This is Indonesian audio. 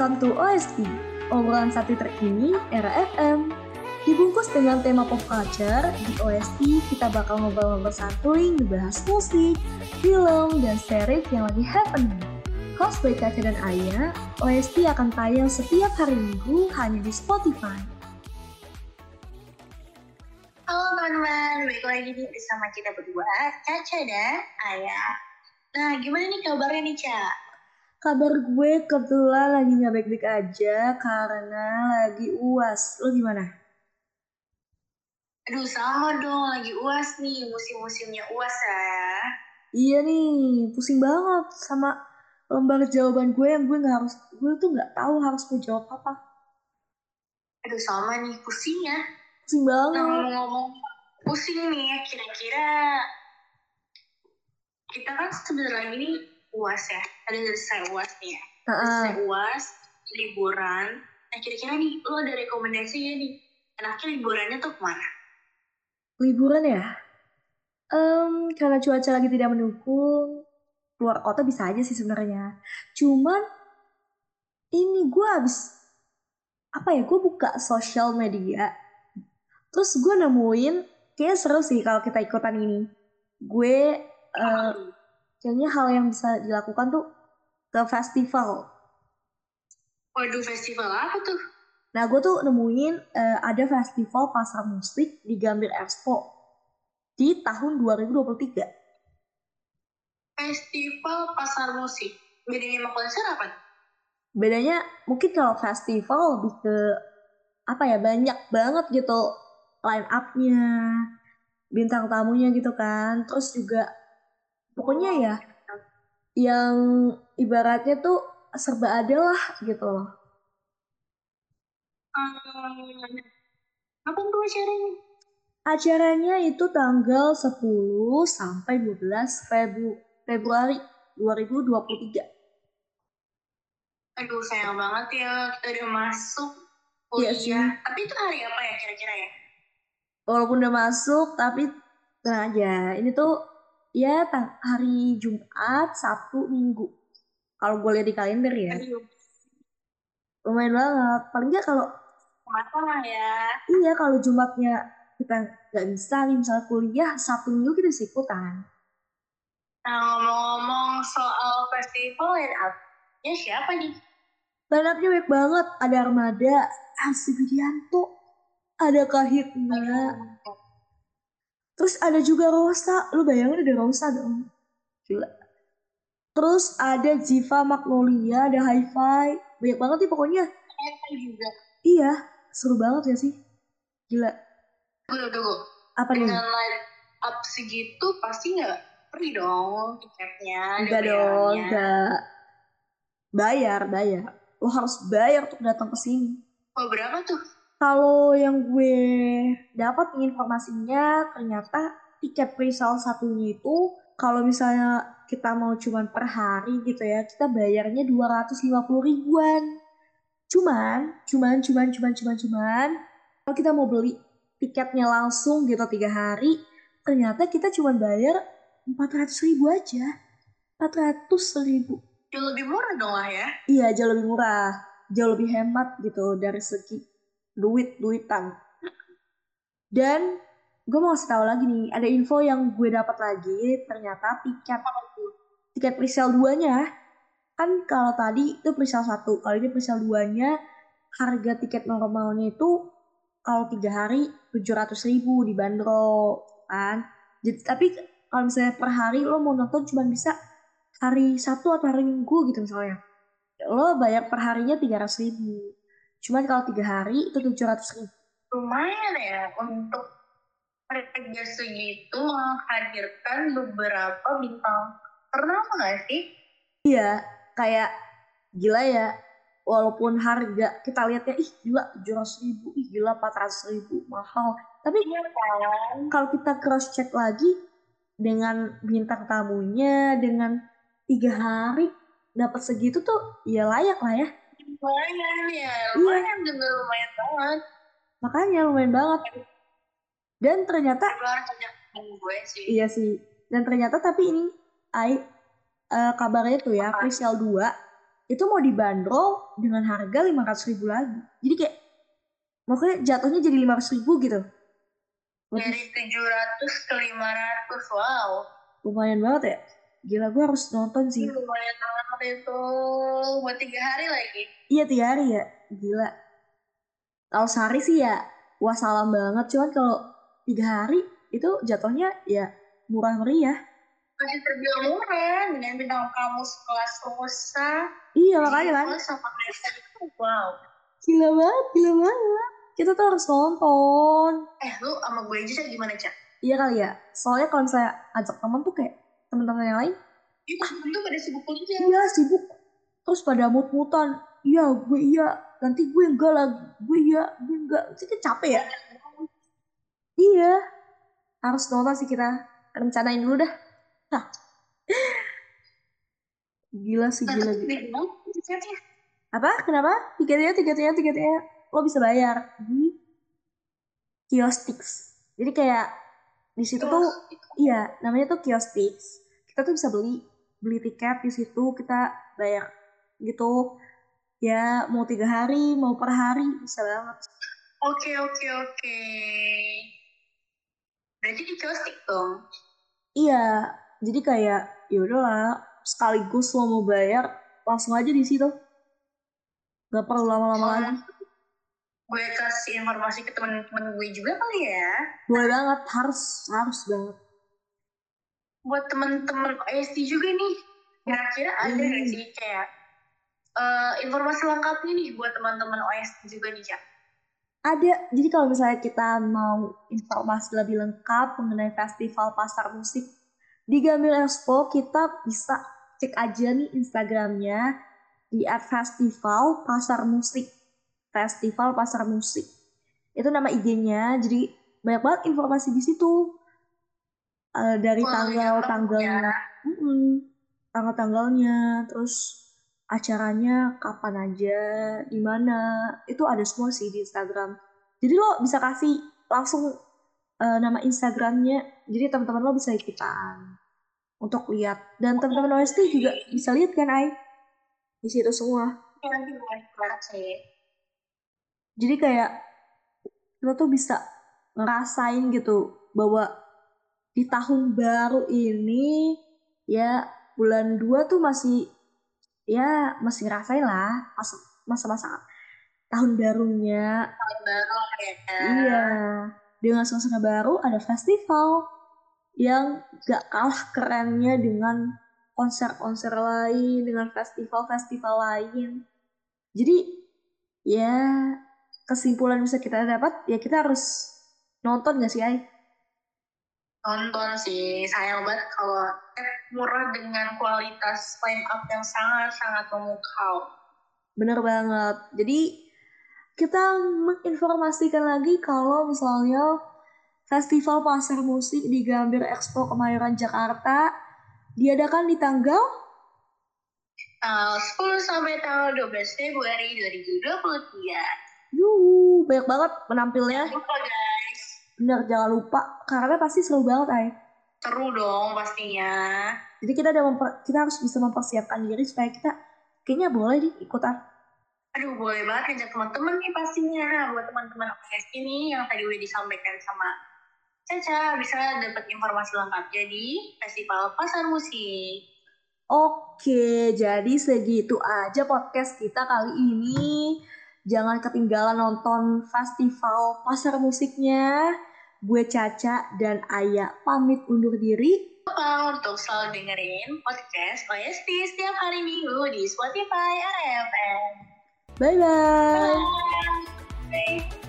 Welcome to OST, obrolan satu terkini era FM. Dibungkus dengan tema pop culture, di OST kita bakal ngobrol-ngobrol santuy, ngebahas musik, film, dan series yang lagi happening. Host by Caca dan Aya, OST akan tayang setiap hari Minggu hanya di Spotify. Halo teman-teman, balik lagi nih bersama kita berdua, Caca dan Ayah. Nah, gimana nih kabarnya nih, Ca? Kabar gue kebetulan lagi nggak baik-baik aja karena lagi uas. Lo gimana? Aduh, sama dong, lagi uas nih, musim-musimnya uas ya. Iya nih, pusing banget sama lembar jawaban gue yang gue nggak harus, gue tuh nggak tahu harus mau jawab apa. Aduh, sama nih, pusing ya. Pusing banget. Nah, ngomong-ngomong pusing nih ya, kira-kira kita kan sebentar lagi nih uas ya ada selesai uas nih ya Uh-uh. selesai uas liburan nah kira-kira nih lo ada rekomendasi ya nih enaknya liburannya tuh ke mana Liburan ya? Em, karena cuaca lagi tidak mendukung, keluar kota bisa aja sih sebenarnya. Cuman ini gue habis apa ya? Gue buka sosial media, terus gue nemuin kayak seru sih kalau kita ikutan ini. Gue eh, kayaknya hal yang bisa dilakukan tuh ke festival. waduh festival apa tuh Nah, gue tuh nemuin eh, ada festival pasar musik di Gambir Expo di tahun 2023. festival pasar musik bedanya sama konser apa Bedanya mungkin kalau festival lebih ke apa ya banyak banget gitu line up-nya, bintang tamunya gitu kan. Terus juga pokoknya ya yang ibaratnya tuh serba ada lah gitu loh. Hmm, apa tuh acaranya Acaranya itu tanggal 10 sampai 12 Febru Februari 2023. aduh sayang banget ya kita udah masuk Iya kuliah sih. tapi itu hari apa ya kira-kira ya Walaupun udah masuk tapi tenang aja. Ini tuh ya hari Jumat, Sabtu, Minggu. Kalau gue lihat di kalender ya, aduh lumayan banget. Paling nggak kalau lah ya iya kalau Jumatnya kita nggak bisa nih misalnya kuliah, Sabtu Minggu kita bisa ikutan. Nah, ngomong-ngomong soal festival line up-nya siapa nih? Line up-nya banyak banget. Ada Armada, Hansi Widianto, ada Kahitna, terus ada juga Rosa. Lu bayangin ada Rosa dong. Gila. Terus ada Ziva Magnolia, ada Hi-Fi. Banyak banget nih pokoknya. Eta juga. Iya, seru banget ya sih. Gila. Tunggu, tunggu. Apa nih? Dengan line up segitu pasti nggak free dong tiketnya. Enggak dong, enggak. Bayar, bayar. Lo harus bayar untuk datang ke sini. Oh, berapa tuh? Kalau yang gue dapat informasinya, ternyata tiket pre-sale satunya itu kalau misalnya kita mau cuman per hari gitu ya, kita bayarnya 250 ribuan. Cuman, cuman, cuman, cuman, cuman, cuman, kalau kita mau beli tiketnya langsung gitu tiga hari, ternyata kita cuman bayar 400 ribu aja. 400 ribu. Jauh lebih murah dong lah ya. Iya, jauh lebih murah, jauh lebih hemat gitu dari segi duit duitan. Dan gue mau kasih tahu lagi nih, ada info yang gue dapat lagi, ternyata tiket tiket presale 2-nya kan kalau tadi itu presale 1, kalau ini presale 2-nya harga tiket normalnya itu kalau tiga hari 700 ribu dibanderol kan. Jadi tapi kalau misalnya per hari lo mau nonton cuma bisa hari Sabtu atau hari Minggu gitu misalnya. Lo bayar per harinya 300 ribu. Cuman kalau tiga hari itu 700 ribu. Lumayan ya untuk harga segitu menghadirkan beberapa bintang ternama nggak sih? Iya, kayak gila ya. Walaupun harga kita lihatnya ih gila 700 ribu, ih gila 400 ribu, mahal. Tapi Iya kan? kalau kita cross check lagi dengan bintang tamunya, dengan tiga hari dapat segitu tuh ya layak lah ya. Lumayan ya, lumayan juga lumayan banget. Makanya lumayan banget. Dan ternyata Gue sih. Iya sih. Dan ternyata tapi ini Ai eh, kabarnya tuh ya? Priscil 2 itu mau dibanderol dengan harga 500 ribu lagi. Jadi kayak makanya jatuhnya jadi 500 ribu gitu. Dari 700 ke 500, wow. Lumayan banget ya. Gila gue harus nonton sih. Lumayan banget itu. Buat tiga hari lagi. Iya tiga hari ya. Gila. Kalau sehari sih ya wassalam banget. Cuman kalau tiga hari itu jatuhnya ya murah meriah. Masih terbilang murah dengan bintang kamu sekelas Rosa. Iya makanya kan. Sama wow. Gila banget, gila banget. Kita tuh harus nonton. Eh lu sama gue aja gimana Cak? Iya kali ya. Soalnya kalau saya ajak temen tuh kayak teman-teman yang lain. Iya temen tuh pada sibuk kuliah. Iya sibuk. Terus pada mut-mutan. Iya gue iya. Nanti gue enggak lagi. Gue iya. Gue enggak. Jadi capek ya. Iya. Harus nonton sih kita. Rencanain dulu dah. Hah. Gila sih gila. gila. Apa? Kenapa? Tiketnya, tiketnya, tiketnya lo bisa bayar di Kiostix. Jadi kayak di situ tuh iya namanya tuh Kiostix. Kita tuh bisa beli beli tiket di situ kita bayar gitu ya mau tiga hari mau per hari bisa banget. Oke oke oke. Berarti di kiostik dong? Iya, jadi kayak ya udahlah sekaligus lo mau bayar langsung aja di situ. Gak perlu lama-lama oh, lagi. Gue kasih informasi ke temen-temen gue juga kali ya. Boleh banget, harus harus banget. Buat temen-temen OST juga nih, kira-kira ada hmm. gak sih kayak uh, informasi lengkapnya nih buat teman-teman OST juga nih, Cak? Ada, jadi kalau misalnya kita mau informasi lebih lengkap mengenai festival pasar musik di Gamil Expo, kita bisa cek aja nih Instagramnya di festival pasar musik. Festival pasar musik. Itu nama IG-nya, jadi banyak banget informasi di situ. Uh, dari tanggal-tanggalnya, ya. tanggal-tanggalnya, terus acaranya kapan aja, di mana, itu ada semua sih di Instagram. Jadi lo bisa kasih langsung uh, nama Instagramnya, jadi teman-teman lo bisa ikutan untuk lihat. Dan teman-teman OST juga bisa lihat kan, Ai? Di situ semua. Jadi kayak lo tuh bisa ngerasain gitu bahwa di tahun baru ini ya bulan 2 tuh masih ya masih ngerasain lah masa-masa tahun barunya. Tahun baru ya. Iya. Dengan suasana baru ada festival yang gak kalah kerennya dengan konser-konser lain, dengan festival-festival lain. Jadi ya kesimpulan bisa kita dapat ya kita harus nonton gak sih Ay? Nonton sih, sayang banget kalau murah dengan kualitas line up yang sangat-sangat memukau. Bener banget. Jadi kita menginformasikan lagi kalau misalnya Festival Pasar Musik di Gambir Expo Kemayoran Jakarta diadakan di tanggal tanggal 10 sampai tanggal 12 Februari 2023. Yuh, banyak banget penampilnya. Lupa guys. Bener, jangan lupa. Karena pasti seru banget, Ay seru dong pastinya jadi kita ada memper, kita harus bisa mempersiapkan diri supaya kita kayaknya boleh nih ikutan aduh boleh banget ngajak teman-teman nih pastinya buat teman-teman OKS ini yang tadi udah disampaikan sama Caca bisa dapat informasi lengkap jadi festival pasar musik Oke, jadi segitu aja podcast kita kali ini. Jangan ketinggalan nonton festival pasar musiknya Gue Caca dan Ayah pamit undur diri. Lupa untuk selalu dengerin podcast OST setiap hari Minggu di Spotify RFM. Bye-bye. Bye.